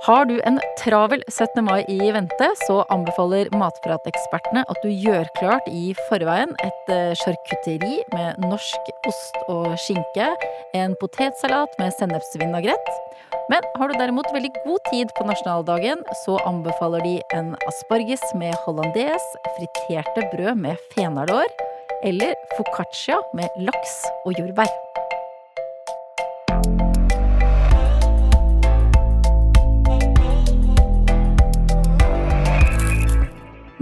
Har du en travel 17. mai i vente, så anbefaler matpratekspertene at du gjør klart i forveien et sjarkutteri med norsk ost og skinke, en potetsalat med sennepsvinagrett. Men har du derimot veldig god tid på nasjonaldagen, så anbefaler de en asparges med hollandes, friterte brød med fenalår eller foccaccia med laks og jordbær.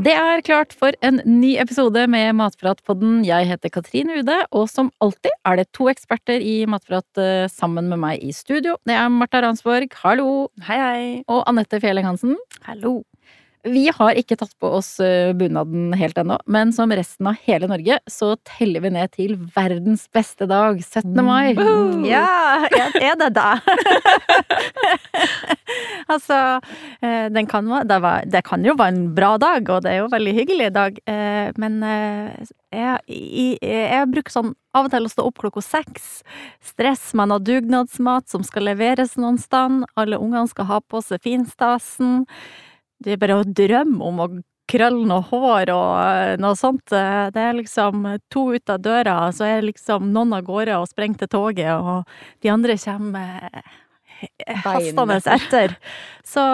Det er klart for en ny episode med Matpratpodden. Jeg heter Katrin Ude, og som alltid er det to eksperter i Matprat eh, sammen med meg i studio. Det er Marta Ransborg, hallo! Hei, hei! Og Anette Fjelleng Hansen. Hallo! Vi har ikke tatt på oss eh, bunaden helt ennå, men som resten av hele Norge så teller vi ned til verdens beste dag, 17. mai. Mm. Ja, er det da? altså, eh, den kan, det, var, det kan jo være en bra dag, og det er jo en veldig hyggelig dag, eh, men jeg, jeg, jeg bruker sånn av og til å stå opp klokka seks. Stress med noe dugnadsmat som skal leveres noen sted. Alle ungene skal ha på seg finstasen. Det er bare å drømme om å krølle noe hår og eh, noe sånt. Eh, det er liksom to ut av døra, så er liksom noen av gårde og sprenger til toget, og de andre kommer eh, hastende etter. Så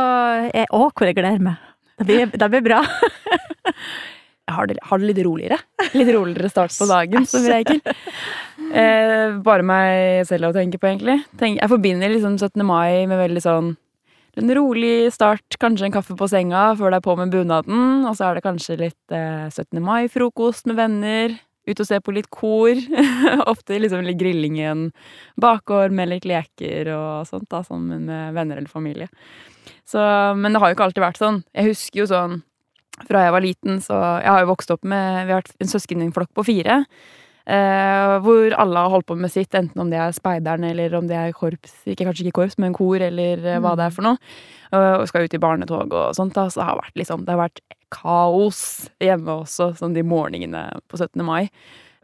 jeg, Å, hvor jeg gleder meg! Det blir, det blir bra. Jeg har det, har det, litt roligere. Litt roligere start på dagen, som regel. Eh, bare meg selv å tenke på, egentlig. Tenk, jeg forbinder liksom 17. mai med veldig sånn en rolig start, kanskje en kaffe på senga før det er på med bunaden. Og så er det kanskje litt eh, 17. mai-frokost med venner. Ut og se på litt kor. Ofte liksom litt grilling i en bakgård med litt leker og sånt, da, sammen med venner eller familie. Så, men det har jo ikke alltid vært sånn. Jeg husker jo sånn fra jeg var liten, så Jeg har jo vokst opp med Vi har vært en søskenflokk på fire. Uh, hvor alle har holdt på med sitt, enten om det er speideren eller om det er korps. Ikke, kanskje ikke korps, men kor eller uh, hva det er for noe. Uh, og skal ut i barnetog og sånt. Da, så det har vært, liksom, det har vært kaos hjemme også, sånn de morgenene på 17. mai.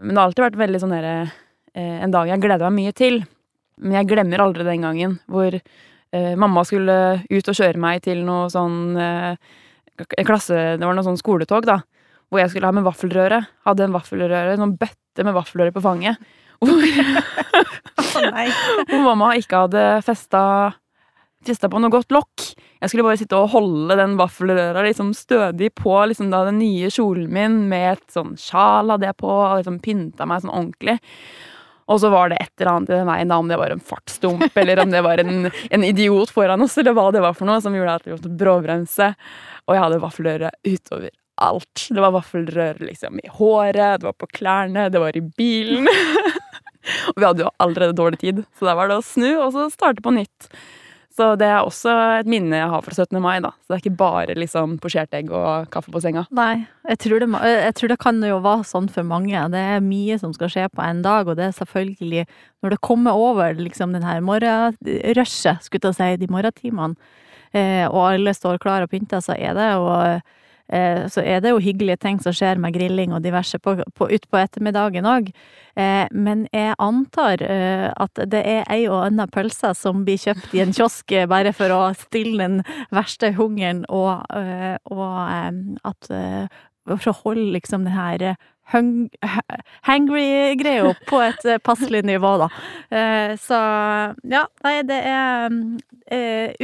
Men det har alltid vært veldig sånn derre En dag jeg gleder meg mye til. Men jeg glemmer aldri den gangen hvor mamma skulle ut og kjøre meg til noe sånn klasse Det var noe sånn skoletog, da hvor jeg skulle ha med vaffelrøre. Hadde en vaffelrøre, en sånn bøtte med vaffelrøre på fanget. Hvor, hvor mamma ikke hadde festa, festa på noe godt lokk. Jeg skulle bare sitte og holde den vaffelrøra liksom stødig på liksom da, den nye kjolen min med et sånn sjal hadde jeg på, og liksom pynta meg sånn ordentlig. Og så var det et eller annet i den veien, da, om det var en fartsdump, eller om det var en, en, idiot foran oss, eller hva det var for noe, som gjorde at vi måtte bråbremse. Og jeg hadde vaffelrøre utover alt. Det var vaffelrør liksom i håret, det var på klærne, det var i bilen. og vi hadde jo allerede dårlig tid, så da var det å snu og så starte på nytt. Så det er også et minne jeg har fra 17. mai. da. Så det er ikke bare liksom posjert egg og kaffe på senga. Nei, jeg tror, det, jeg tror, det, kan jo være sånn for mange. Det er mye som skal skje på en dag, og det er selvfølgelig Når det kommer over liksom den her morgenrushet, skulle jeg si, de morgentimene, eh, og alle står klar og pynter, så er det jo Eh, så er det jo hyggelige ting som skjer med grilling og diverse på, på, utpå ettermiddagen òg. Eh, men jeg antar eh, at det er ei og anna pølse som blir kjøpt i en kiosk bare for å stille den verste hungeren, og, og at For å holde liksom den her hangry-greia på et passelig nivå, da. Så ja, nei, det er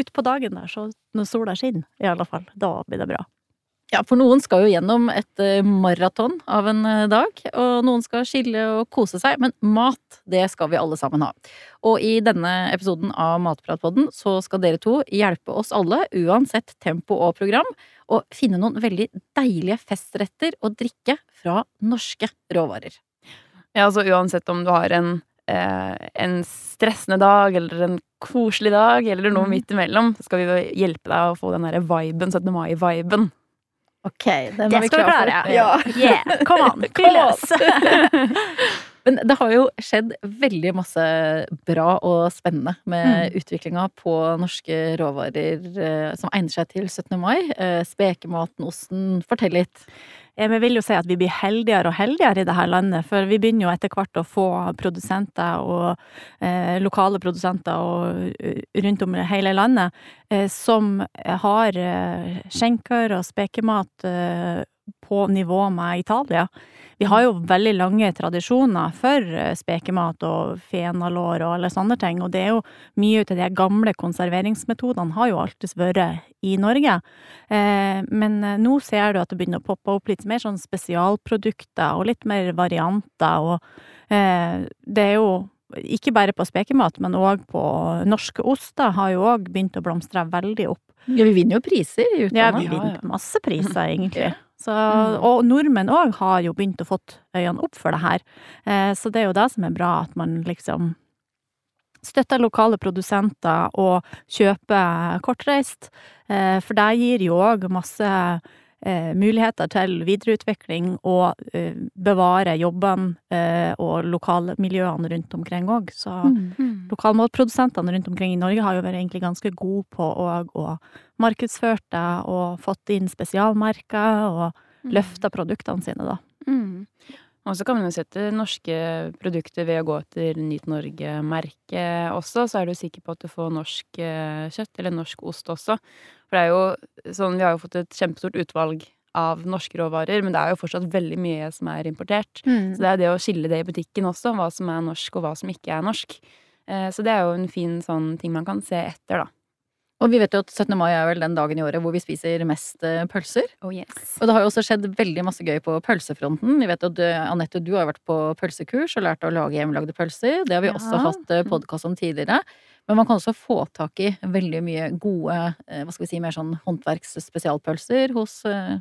Utpå dagen der, så når sola skinner, i alle fall, da blir det bra. Ja, for noen skal jo gjennom et eh, maraton av en eh, dag, og noen skal skille og kose seg, men mat, det skal vi alle sammen ha. Og i denne episoden av Matpratpodden så skal dere to hjelpe oss alle, uansett tempo og program, å finne noen veldig deilige festretter å drikke fra norske råvarer. Ja, altså uansett om du har en, eh, en stressende dag eller en koselig dag eller noe mm. midt imellom, så skal vi hjelpe deg å få den derre viben, 17. mai-viben. Ok, det, det skal vi klare. Ja. Yeah, come on, fylles! Men det har jo skjedd veldig masse bra og spennende med mm. utviklinga på norske råvarer eh, som egner seg til 17. mai. Eh, spekematen, osten. Fortell litt. Jeg vil jo si at vi blir heldigere og heldigere i dette landet, for vi begynner jo etter hvert å få produsenter og eh, lokale produsenter og, uh, rundt om i hele landet eh, som har eh, skjenker og spekemat eh, på nivå med Italia. Vi har jo veldig lange tradisjoner for eh, spekemat og fenalår og alle sånne ting, og det er jo mye av de gamle konserveringsmetodene har jo alltid vært i Norge. Eh, men eh, nå ser du at det begynner å poppe opp litt mer sånn spesialprodukter og litt mer varianter, og det er jo ikke bare på spekemat, men òg på norske oster har jo òg begynt å blomstre veldig opp. Ja, vi vinner jo priser i utlandet. Ja, vi vinner masse priser, egentlig. Så, mm. og nordmenn òg har jo begynt å fått øynene opp for det her. Eh, så det er jo det som er bra, at man liksom støtter lokale produsenter og kjøper kortreist. Eh, for det gir jo òg masse eh, muligheter til videreutvikling og bevare jobbene og lokalmiljøene rundt omkring òg. Så mm. Mm. lokalmatprodusentene rundt omkring i Norge har jo vært egentlig ganske gode på å markedsføre det og fått inn spesialmerker og mm. løfta produktene sine, da. Mm. Og så kan man jo sette norske produkter ved å gå etter Nyt Norge-merket også. Så er du sikker på at du får norsk eh, kjøtt, eller norsk ost også. For det er jo sånn, vi har jo fått et kjempestort utvalg av norske råvarer, men det er jo fortsatt veldig mye som er importert. Mm. Så det er det å skille det i butikken også, hva som er norsk og hva som ikke er norsk. Eh, så det er jo en fin sånn ting man kan se etter, da. Og vi vet jo at 17. mai er vel den dagen i året hvor vi spiser mest eh, pølser. Oh yes. Og det har jo også skjedd veldig masse gøy på pølsefronten. Vi vet at du, Anette, du har vært på pølsekurs og lært å lage hjemmelagde pølser. Det har vi ja. også hatt eh, podkast om tidligere. Men man kan også få tak i veldig mye gode, eh, hva skal vi si, mer sånn håndverksspesialpølser hos uh,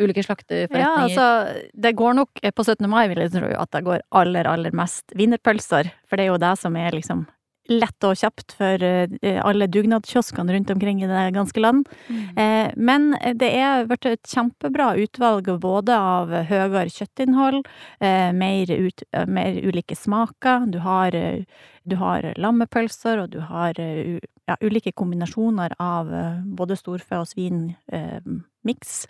ulike slakterforretninger. Ja, altså, det går nok på 17. mai, vil jeg tro, at det går aller, aller mest wienerpølser. For det er jo det som er liksom lett og kjapt for eh, alle dugnadskioskene rundt omkring i det ganske land. Mm. Eh, men det er blitt et kjempebra utvalg både av høyere kjøttinnhold, eh, mer, ut, mer ulike smaker. Du har, du har lammepølser, og du har ja, ulike kombinasjoner av både storfe og svin miks.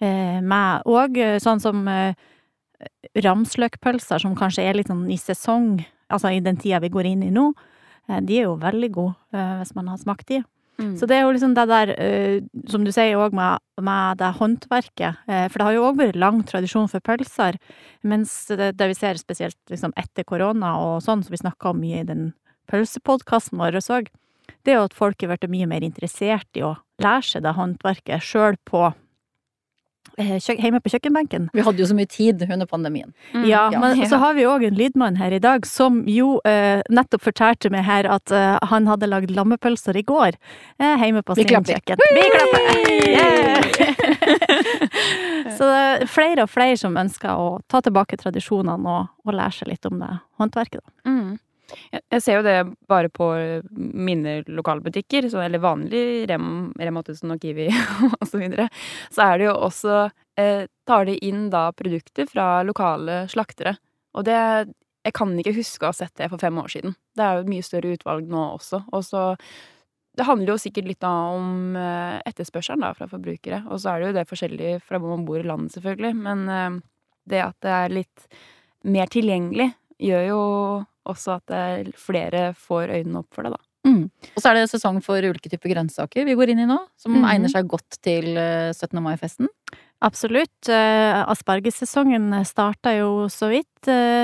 Med òg sånn som ramsløkpølser, som kanskje er litt sånn i sesong, altså i den tida vi går inn i nå. Eh, de er jo veldig gode, eh, hvis man har smakt de. Mm. Så det er jo liksom det der, eh, som du sier òg med, med, det håndverket, for det har jo òg vært lang tradisjon for pølser, mens det, det vi ser spesielt liksom etter korona og sånn, som vi snakka om mye i den pølsepodkasten vår òg, det er jo at folk har blitt mye mer interessert i å lære seg det håndverket sjøl på hjemme på kjøkkenbenken. Vi hadde jo så mye tid under pandemien. Mm. Ja, men ja. så har vi òg en lydmann her i dag som jo eh, nettopp fortalte meg her at eh, han hadde lagd lammepølser i går eh, hjemme på sin kjøkken. Vi klapper! Yeah! så det er flere og flere som ønsker å ta tilbake tradisjonene og, og lære seg litt om det håndverket, da. Mm. Jeg ser jo det bare på mine lokalbutikker, eller vanlig Rem, Rema 1000 og Kiwi og så videre. Så er det jo også eh, Tar de inn da produkter fra lokale slaktere. Og det Jeg kan ikke huske å ha sett det for fem år siden. Det er jo et mye større utvalg nå også. Og så Det handler jo sikkert litt om eh, etterspørselen da fra forbrukere. Og så er det jo det forskjellig fra hvor man bor i landet, selvfølgelig. Men eh, det at det er litt mer tilgjengelig, gjør jo også at eh, flere får øynene opp for det, da. Mm. Og så er det sesong for ulike typer grønnsaker vi går inn i nå, som mm -hmm. egner seg godt til 17. Eh, mai-festen. Absolutt. Uh, aspargessesongen starter jo så vidt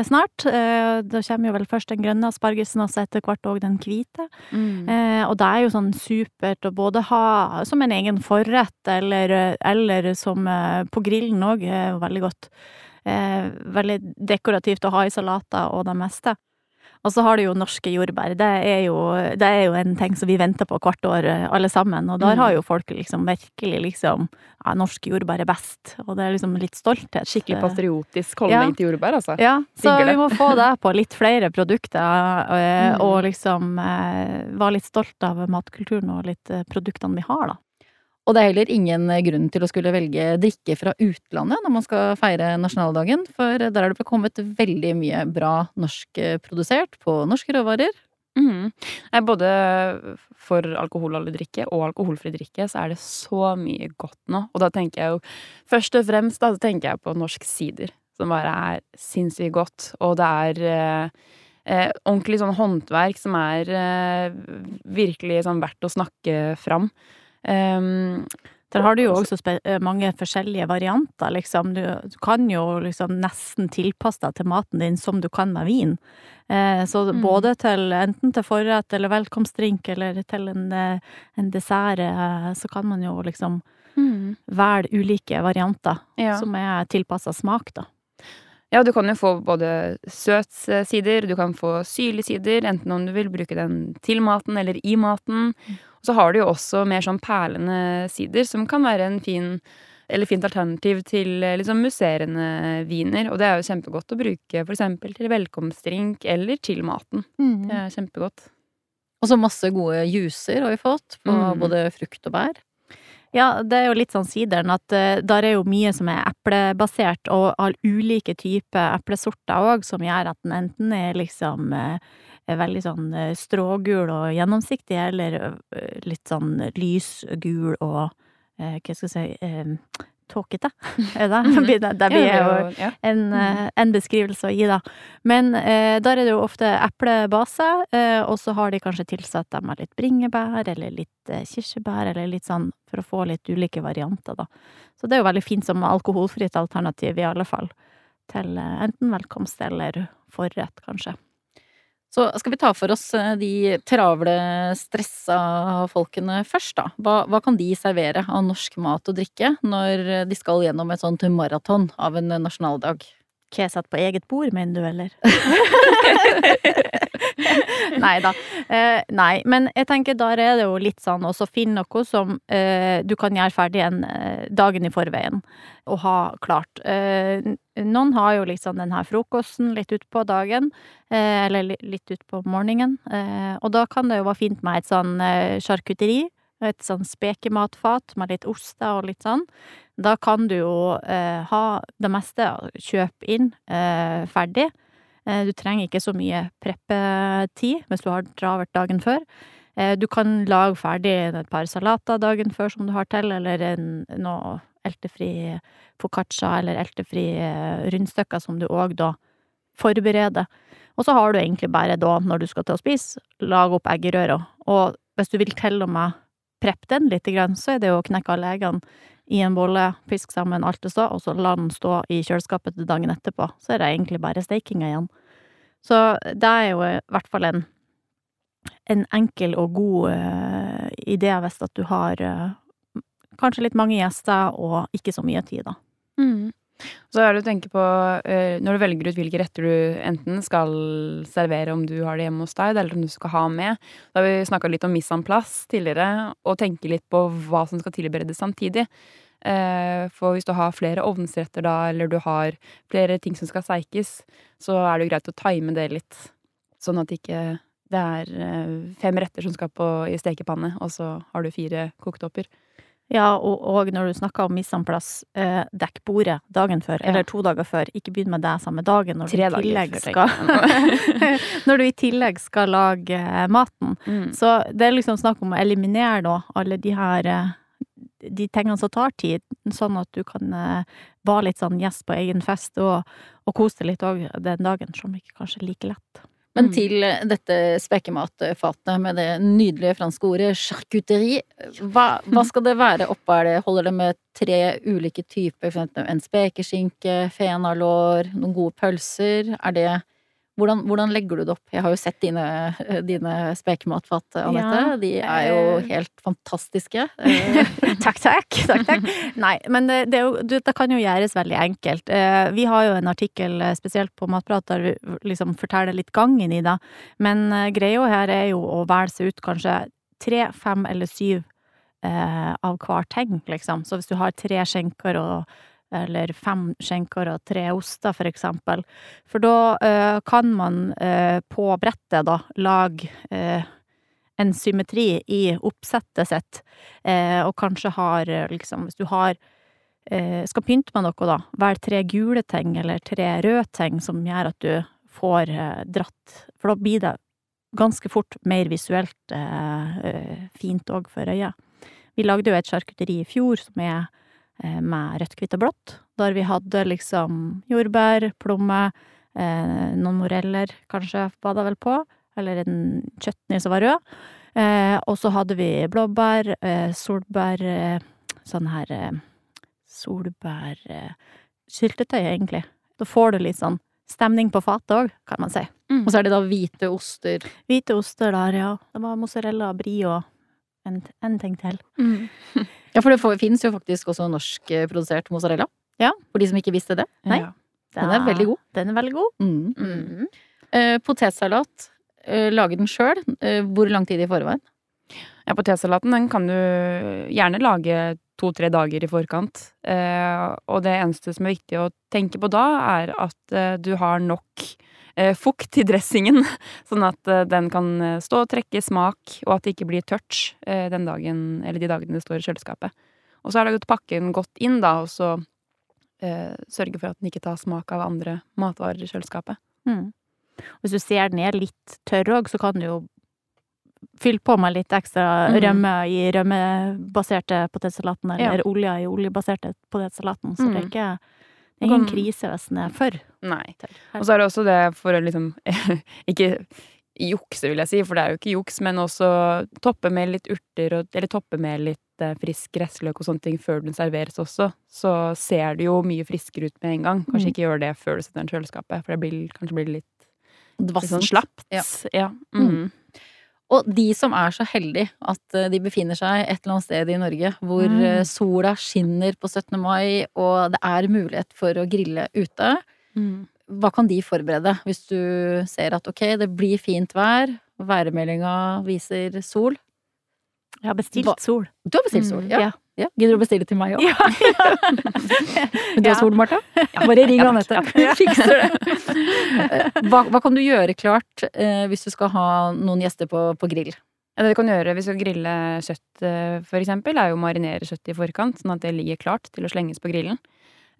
snart. Da kommer jo vel først den grønne aspargesen, og så etter hvert òg den hvite. Mm. og det er jo sånn supert å både ha som en egen forrett, eller, eller som på grillen òg, veldig godt. veldig dekorativt å ha i salater og det meste. Og så har du jo norske jordbær. Det er jo, det er jo, en ting som vi venter på hvert år, eh, alle sammen. Og der mm. har jo folk liksom virkelig liksom Ja, norske jordbær er best. Og det er liksom litt stolthet. Skikkelig eh, patriotisk holdning ja. til jordbær, altså. Ja, så vi må få det på litt flere produkter. Eh, mm. Og liksom være litt stolt av matkulturen og litt produktene vi har, da. Og det er heller ingen grunn til å skulle velge drikke fra utlandet når man skal feire nasjonaldagen, for der er det kommet veldig mye bra norskprodusert på norske råvarer. Mm. Både for alkoholholdig drikke og alkoholfri drikke så er det så mye godt nå. Og da tenker jeg jo først og fremst da, tenker jeg på norsk sider, som bare er sinnssykt godt. Og det er eh, eh, ordentlig sånn håndverk som er eh, virkelig sånn verdt å snakke fram. Um, Der har du jo også eh, mange forskjellige varianter, liksom. Du, du kan jo liksom nesten tilpasse deg til maten din som du kan med vin. Eh, så Mm. både til enten til forrett eller velkomstdrink eller til en, eh, en dessert, eh, så kan man jo liksom velge ulike varianter ja. som er tilpassa smak, da. Ja, du kan jo få både søt eh, sider, du kan få syrlige sider, enten om du vil bruke den til maten eller i maten. Og så har du jo også mer sånn perlende sider, som kan være en fin eller fint alternativ til liksom musserende viner. Og det er jo kjempegodt å bruke for eksempel til velkomstdrink eller til maten. Det er kjempegodt. Og så masse gode juicer har vi fått, på Mm. både frukt og bær. Ja, det er jo litt sånn sideren at uh, der er jo mye som er eplebasert, og all ulike typer eplesorter òg, som gjør at den enten er liksom er veldig sånn eh, strågul og gjennomsiktig, eller eh, litt sånn lysgul og eh, hva skal jeg si tåkete, det? Mhm. det? Blir jo det er jo- en, eh, en beskrivelse å gi, da. Men eh, der er det jo ofte eplebase, eh, og så har de kanskje tilsatt dem med litt bringebær, eller litt eh, kirsebær, eller litt sånn for å få litt ulike varianter, da. Så det er jo veldig fint som alkoholfritt alternativ, i alle fall. Til enten velkomst eller forrett, kanskje. Så skal vi ta for oss eh, de travle, stressa folkene først, da. Hva, hva kan de servere av norsk mat og drikke når de skal gjennom et sånt maraton av en nasjonaldag? Hva jeg setter på eget bord, mener du, eller? nei da. Eh, nei, men jeg tenker der er det jo litt sånn å finne noe som eh, du kan gjøre ferdig en eh, dagen i forveien, og ha klart. Eh, noen har jo liksom den her frokosten litt utpå dagen, eh, eller li- litt utpå morgenen, eh, og da kan det jo være fint med et sånn charkuteri, et sånn spekematfat med litt oster og litt sånn. Da kan du jo eh, ha det meste, kjøp inn eh, ferdig. Eh, du trenger ikke så mye preppetid hvis du har travelt dagen før. Eh, du kan lage ferdig et par salater dagen før som du har til, eller en, noe eltefri foccaccia eller eltefri eh, rundstykker som du òg da forbereder. Og så har du egentlig bare da, når du skal til å spise, lage opp eggerøra. Og hvis du vil til og med preppe den litt, så er det jo å knekke alle eggene i en bolle, piske sammen alt det står, og så la den stå i kjøleskapet til dagen etterpå. Så er det egentlig bare steikinga igjen. Så det er jo i hvert fall en, en enkel og god uh, idé hvis at du har uh, kanskje litt mange gjester og ikke så mye tid, da. Mm. Så er det å tenke på, eh, når du velger ut hvilke retter du enten skal servere om du har det hjemme hos deg, eller om du skal ha med. Da har vi snakka litt om mise en tidligere, og tenke litt på hva som skal tilberedes samtidig. Eh, For hvis du har flere ovnsretter da, eller du har flere ting som skal seikes, så er det jo greit å time det litt. Sånn at ikke det er eh, fem retter som skal på i stekepanne, og så har du fire koktopper. Ja, og, og når du snakker om mise eh, dekk bordet dagen før, Ja. eller to dager før. Ikke begynn med det samme dagen når du Tre i dager skal. Når du i tillegg skal lage eh, maten. Mm. Så det er liksom snakk om å eliminere da alle de her eh, de tingene som tar tid, sånn at du kan eh, være litt sånn gjest på egen fest og, og kose deg litt òg den dagen, som ikke kanskje er like lett. Men Mm. til dette spekematfatet med det nydelige franske ordet charcuterie, hva, hva skal det være oppå? Er det, holder det med tre ulike typer, en spekeskinke, fenalår, noen gode pølser? Er det hvordan, hvordan legger du det opp? Jeg har jo sett dine, dine spekematfat, Anette. Ja, De er jo eh. helt fantastiske. Eh, takk, takk. takk, takk. Nei, men det, det, det kan jo gjøres veldig enkelt. Eh, vi har jo en artikkel spesielt på Matprat der vi liksom forteller litt gangen i det. Men greia her er jo å velge ut kanskje tre, fem eller syv av hver ting, liksom. Så hvis du har tre skjenker og eller fem skjenker og tre oster, for eksempel. For da eh, kan man eh, på brettet da lage eh, en symmetri i oppsettet sitt, eh, og kanskje har eh, liksom Hvis du har eh, skal pynte med noe, da, velg tre gule ting eller tre røde ting som gjør at du får dratt For da blir det ganske fort mer visuelt fint òg for øyet. Vi lagde jo et charkuteri i fjor som er med rødt, hvitt og blått, der vi hadde liksom jordbær, plomme, eh, noen moreller kanskje var det vel på, eller en chutney som var rød. Eh, og så hadde vi blåbær, eh, solbær, eh, sånn her eh, solbærsyltetøy, egentlig. Da får du litt sånn stemning på fatet òg, kan man si. Mm. Og så er det da hvite oster. Hvite oster der, ja. Det var mozzarella, brie og en, en ting til. Mm. Ja, for det finnes jo faktisk også norskprodusert mozzarella. Ja. For de som ikke visste det. Nei. Ja. Den er veldig god. Den er veldig god. Mm. Mm. Eh, potetsalat. Eh, lage den sjøl. Eh, hvor lang tid i forveien? Ja, potetsalaten den kan du gjerne lage to-tre dager i forkant. Eh, og det eneste som er viktig å tenke på da, er at eh, du har nok fukt i dressingen, sånn at eh, den kan eh, stå og trekke smak, og at det ikke blir tørt eh, den dagen, eller de dagene det står i kjøleskapet. Og så er det godt å pakke den godt inn, da, og så eh, sørge for at den ikke tar smak av andre matvarer i kjøleskapet. Mm. Hvis du ser den er litt tørr òg, så kan du jo fylle på med litt ekstra mm. rømme i rømmebaserte potetsalaten, eller olje i oljebaserte potetsalaten, så det er Mhm. ikke det er ingen krise den er for Nei. Og så er det også det for å liksom Ikke jukse, vil jeg si, for det er jo ikke juks, men også toppe med litt urter, og, eller toppe med litt eh, frisk gressløk og sånne ting før den serveres også. Så ser det jo mye friskere ut med en gang. Kanskje Mm. ikke gjør det før du setter den i kjøleskapet, for det blir, kanskje blir litt, litt Vassent. sånn slapt. Ja. Ja. Mm. Og de som er så heldige at eh, de befinner seg et eller annet sted i Norge hvor Mm. eh, sola skinner på 17. mai, og det er mulighet for å grille ute, Mm. hva kan de forberede hvis du ser at ok, det blir fint vær, værmeldinga viser sol? Jeg har bestilt sol. Du har bestilt sol, Mm, ja. Ja. Gidder du å bestille til meg òg? Ja, Du har sol, Martha? Bare ring Anette. Ja. Fikser det. Hva, hva kan du gjøre klart eh, hvis du skal ha noen gjester på, på grill? Det du kan gjøre hvis du skal grille kjøtt, eh, for eksempel, er jo å marinere kjøttet i forkant, sånn at det ligger klart til å slenges på grillen.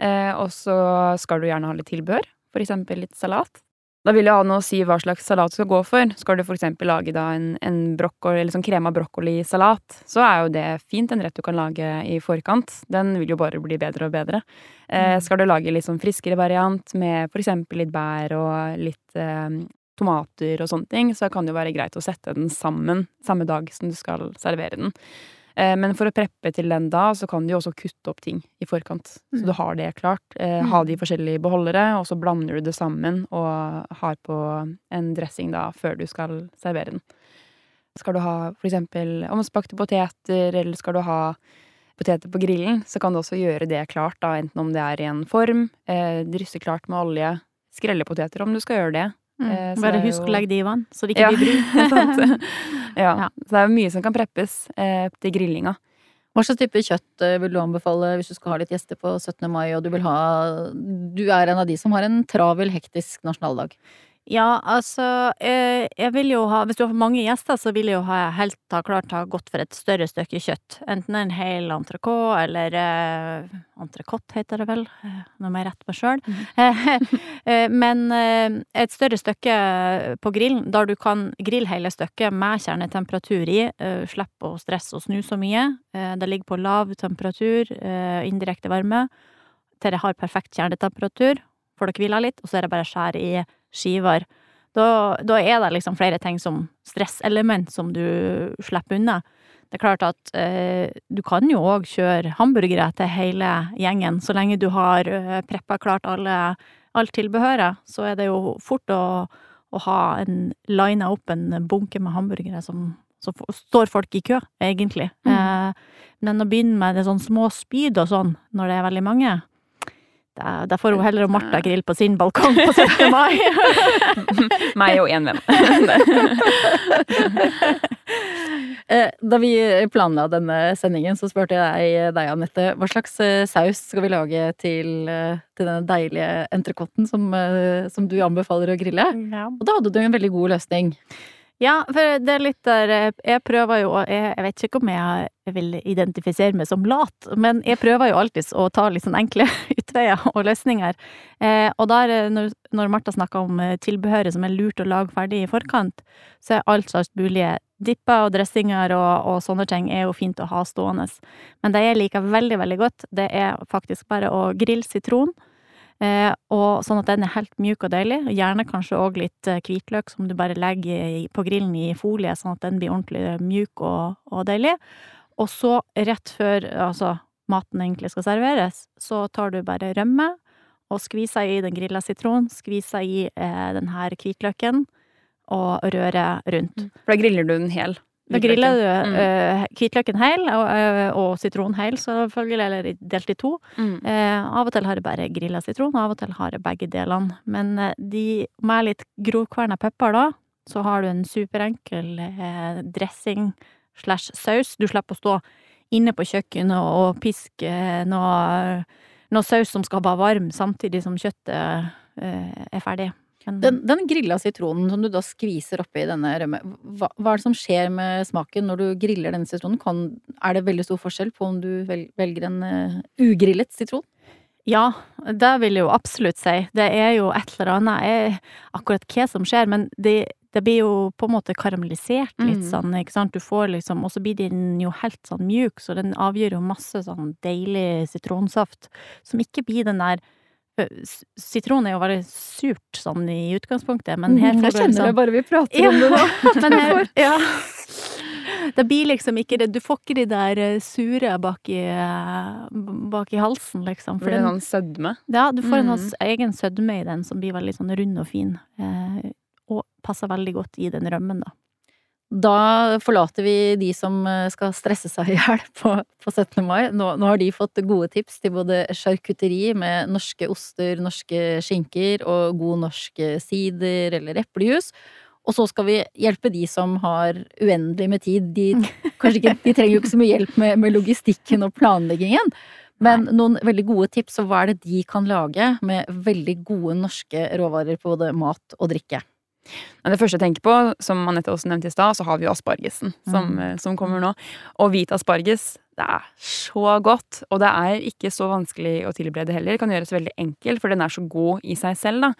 Eh, og så skal du gjerne ha litt tilbehør, for eksempel litt salat. Da vil det ha noe å si hva slags salat du skal gå for. Skal du for eksempel lage da en, en brokkoli, eller sånn krema brokkolisalat, så er jo det fint en rett du kan lage i forkant. Den vil jo bare bli bedre og bedre. Eh, Mm. skal du lage litt sånn friskere variant med for eksempel litt bær og litt eh, tomater og sånne ting, så kan det jo være greit å sette den sammen samme dag som du skal servere den. Eh, Men for å preppe til den da, så kan du jo også kutte opp ting i forkant. Så Mm. du har det klart. Eh, Ha de forskjellige beholdere, og så blander du det sammen og har på en dressing da før du skal servere den. Skal du ha for eksempel omspakte poteter, eller skal du ha poteter på grillen, så kan du også gjøre det klart, da, enten om det er i en form, eh, drysse klart med olje, skrelle poteter om du skal gjøre det. Mm. så Bare det husk å legge det i vann, så det ikke blir brunt. ja. Ja. Så det er jo mye som kan preppes eh, til grillinga. Hva slags type kjøtt eh, vil du anbefale hvis du skal ha litt gjester på 17. mai, og du vil ha Du er en av de som har en travel, hektisk nasjonaldag. Ja, altså, eh, jeg vil jo ha Hvis du har mange gjester, så vil jeg jo ha helt ha klart ha gått for et større stykke kjøtt. Enten en hel entrecôte, eller eh, entrecôte heter det vel, eh, nå må jeg rette meg sjøl. Eh, men et større stykke på grillen, der du kan grille hele stykket med kjernetemperatur i. Slipp å stresse og snu så mye. Det ligger på lav temperatur, indirekte varme, til det har perfekt kjernetemperatur. Får det hvila litt, og så er det bare å skjære i skiver. Da, da er det liksom flere ting som stresselement som du slipper unna. Det er klart at eh, du kan jo òg kjøre hamburgere til hele gjengen, så lenge du har eh, preppa klart alle, alt tilbehøret. Så er det jo fort å, å ha en lina opp en bunke med hamburgere som så står folk i kø, egentlig. Mm. Eh, men å begynne med det sånn små spyd og sånn, når det er veldig mange, da, da får hun heller og Martha grille på sin balkong på 17. mai. Meg og én venn. Eh, Da vi planla denne sendingen, så spurte jeg deg, Anette, hva slags eh, saus skal vi lage til, eh, til denne deilige entrecôten som, eh, som du anbefaler å grille? ja. Og da hadde du en veldig god løsning. Ja, for det er litt der eh, Jeg prøver jo Jeg, jeg vet ikke om jeg vil identifisere meg som lat, men jeg prøver jo alltids å ta litt sånn enkle utveier og løsninger. Eh, og der, når, når Martha snakker om eh, tilbehøret som er lurt å lage ferdig i forkant, så er alt slags mulige dipper og dressinger og, og sånne ting er jo fint å ha stående. Men det jeg liker veldig, veldig godt, det er faktisk bare å grille sitron. Eh, og sånn at den er helt mjuk og deilig. Gjerne kanskje òg litt eh, hvitløk som du bare legger på grillen i folie, sånn at den blir ordentlig mjuk og, og deilig. Og så, rett før altså, maten egentlig skal serveres, så tar du bare rømme og skviser i den grilla sitronen, skviser i eh, den her hvitløken, og rører rundt. For da griller du den hel? Da grilla du Mm. eh, hvitløken hel, og, eh, og sitron hel, selvfølgelig, eller delt i to. Mm. Eh, av og til har jeg bare grilla sitron, og av og til har jeg begge delene. Men de, med litt grovkverna pepper, da, så har du en superenkel eh, dressing slash saus. Du slipper å stå inne på kjøkkenet og, piske noe, noe saus som skal være varm, samtidig som kjøttet eh, er ferdig. Den, den grilla sitronen som du da skviser oppi denne rømme, hva, hva er det som skjer med smaken når du griller denne sitronen? Kan, er det veldig stor forskjell på om du velger en uh, ugrillet sitron? Ja, det vil jeg jo absolutt si. Det er jo et eller annet jeg, Akkurat hva som skjer, men det, det blir jo på en måte karamellisert litt Mm. sånn, ikke sant. Du får liksom Og så blir den jo helt sånn mjuk, så den avgir jo masse sånn deilig sitronsaft som ikke blir den der Sitron er jo veldig surt sånn i utgangspunktet, men her Mm, får jeg kjenner det bare vi prater Ja. om det nå. men her, ja. Det blir liksom ikke det Du får ikke de der eh, sure bak i, eh, bak i halsen, liksom. Blir det sånn sødme? Ja, du får en Mm. sånn egen sødme i den som blir veldig sånn rund og fin. Eh, og passer veldig godt i den rømmen, da. Da forlater vi de som eh, skal stresse seg i hjel på, på 17. mai. Nå, nå har de fått gode tips til både charkuteri med norske oster, norske skinker og god norsk sider eller eplejus. Og så skal vi hjelpe de som har uendelig med tid. De, ikke, de trenger jo ikke så mye hjelp med, med logistikken og planleggingen. Men noen veldig gode tips, og hva er det de kan lage med veldig gode norske råvarer på både mat og drikke? Men det første jeg tenker på, som Anette også nevnte i stad, så har vi jo aspargesen som, Mm. eh, som kommer nå. Og hvit asparges, det er så godt. Og det er ikke så vanskelig å tilberede heller. Det kan gjøres veldig enkelt, for den er så god i seg selv, da.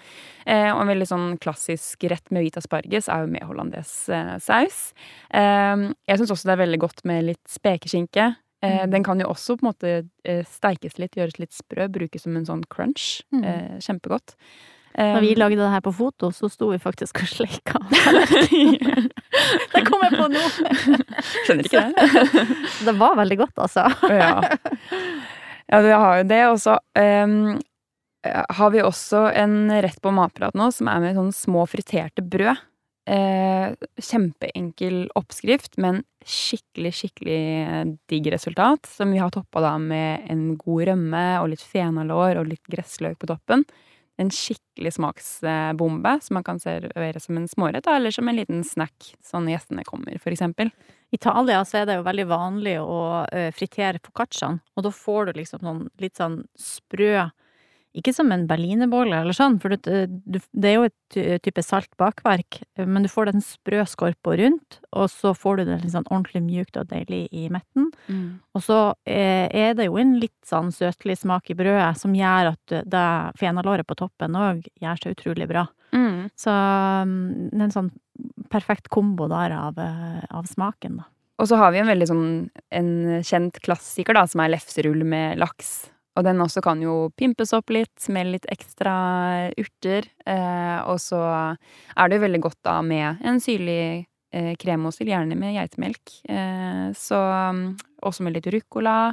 Eh, og en veldig sånn klassisk rett med hvit asparges er jo med hollandes-saus. Eh, jeg syns også det er veldig godt med litt spekeskinke. Eh, Mm. Den kan jo også på en måte eh, steikes litt, gjøres litt sprø, brukes som en sånn crunch. Mm. Eh, kjempegodt. Da vi Eh, lagde det her på foto, så sto vi faktisk og sleika. Det kom jeg på nå! Skjønner ikke det. Det var veldig godt, altså. ja. ja, vi har jo det. Og så um, har vi også en rett på Matprat nå som er med sånne små friterte brød. Eh, kjempeenkel oppskrift, men skikkelig, skikkelig digg resultat. Som vi har toppa da med en god rømme og litt fenalår og litt gressløk på toppen. En skikkelig smaksbombe som man kan servere som en smårett, eller som en liten snack sånn gjestene kommer, for eksempel. I Italia så er det jo veldig vanlig å eh, fritere foccacciaen, og da får du liksom sånn litt sånn sprø Ikke som en berlinerbolle eller sånn, for det, det er jo et type salt bakverk, eh, men du får den sprø skorpa rundt, og så får du det litt sånn ordentlig mjukt og deilig i midten. Og så eh, er det jo en litt sånn søtlig smak i brødet som gjør at det fenalåret på toppen òg gjør seg utrolig bra. Mm. Så mm, det er en sånn perfekt kombo der av, eh, av smaken, da. Og så har vi en veldig sånn en kjent klassiker, da, som er lefserull med laks. Og den også kan jo pimpes opp litt med litt ekstra urter. Eh, og så er det jo veldig godt da med en syrlig eh, kremosil, gjerne med geitemelk. Eh, så mm, også med litt ruccola.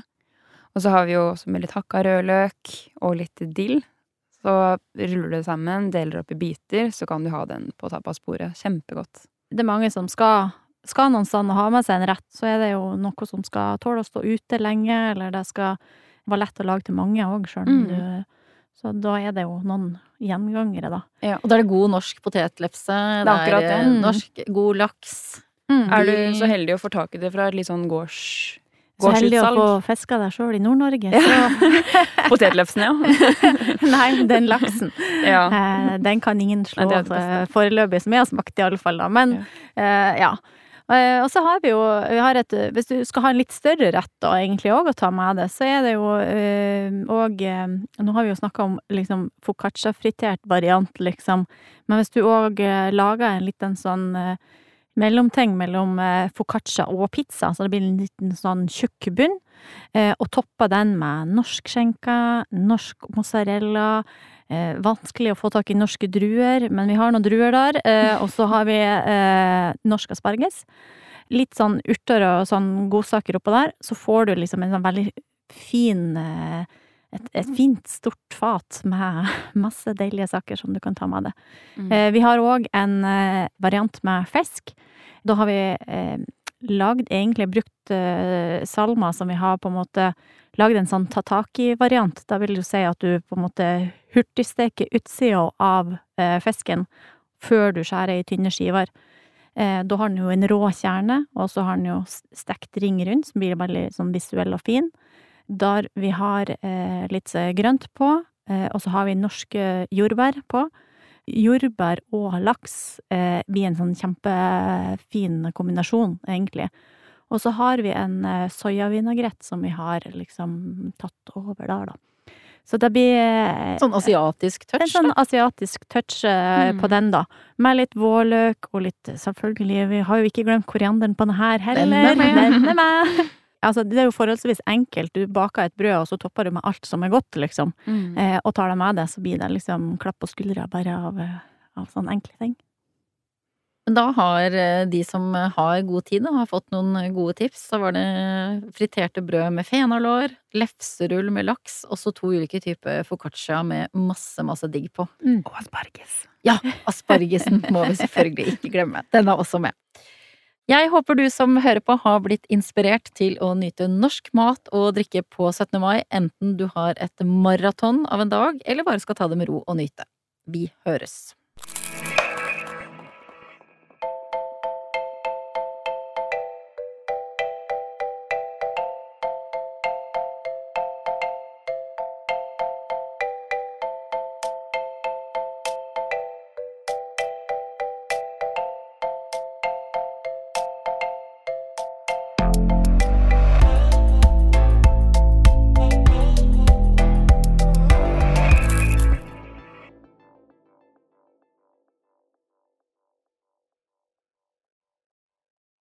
Og så har vi jo også med litt hakka rødløk og litt dill. Så ruller du det sammen, deler opp i biter, så kan du ha den på tapasbordet. Kjempegodt. det er mange som skal, skal noen sted ha med seg en rett, så er det jo noe som skal tåle å stå ute lenge, eller det skal være lett å lage til mange òg, sjøl om Mm. du Så da er det jo noen gjengangere, da. Og da er det god norsk potetlefse, det er akkurat er det. eh, Mm. norsk god laks. Er du så heldig å få tak i det fra et litt sånn gårds... Så heldig å få fiska deg sjøl i Nord-Norge. Ja. Potetlefsen, ja. nei, den laksen. ja. Eh, den kan ingen slå Nei, det det foreløpig, som jeg har smakt i alle fall, da. Men eh, ja. Eh, og så har vi jo vi har et, Hvis du skal ha en litt større rett da, egentlig òg å ta med det, så er det jo òg Nå har vi jo snakka om liksom foccaccia-fritert variant, liksom. Men hvis du òg lager en liten sånn eh, mellomting mellom eh, foccaccia og pizza, så det blir en liten sånn tjukk bunn, eh, og topper den med norsk skjenke, norsk mozzarella, Eh, vanskelig å få tak i norske druer, men vi har noen druer der. Eh, og så har vi eh, norsk asparges. Litt sånn urter og sånn godsaker oppå der. Så får du liksom en sånn veldig fin eh, et, et fint, stort fat med masse deilige saker som du kan ta med deg. Mm. Eh, vi har òg en eh, variant med fisk. Da har vi eh, lagd, egentlig brukt uh, salma som vi har på en måte lagd en sånn tataki-variant. Da vil det jo si at du på en måte hurtigsteker utsida av uh, fisken før du skjærer i tynne skiver. Uh, da har den jo en rå kjerne, og så har den jo stekt ring rundt, som blir veldig sånn visuell og fin. Der vi har litt grønt på, og så har vi norske jordbær på. Jordbær og laks eh, blir en sånn kjempefin kombinasjon, egentlig. Og så har vi en eh, soyavinagrett som vi har liksom tatt over der, da. Så det blir eh, Sånn asiatisk en sånn asiatisk touch eh, Mm. på den, da. Med litt vårløk og litt Selvfølgelig, vi har jo ikke glemt korianderen på den her heller. Den er med. Den er med. Altså, det er jo forholdsvis enkelt. Du baker et brød, og så topper du med alt som er godt, liksom. Mm. Eh, og tar det med deg, så blir det liksom klapp på skuldra bare av, eh, av sånne enkle ting. Men da har eh, de som har god tid, da, har fått noen gode tips. Da var det friterte brød med fenalår, lefserull med laks, og så to ulike typer foccaccia med masse, masse digg på. Og asparges. Ja, aspargesen må vi selvfølgelig ikke glemme. Den er også med. Jeg håper du som hører på har blitt inspirert til å nyte norsk mat og drikke på 17. mai, enten du har et maraton av en dag, eller bare skal ta det med ro og nyte. Vi høres.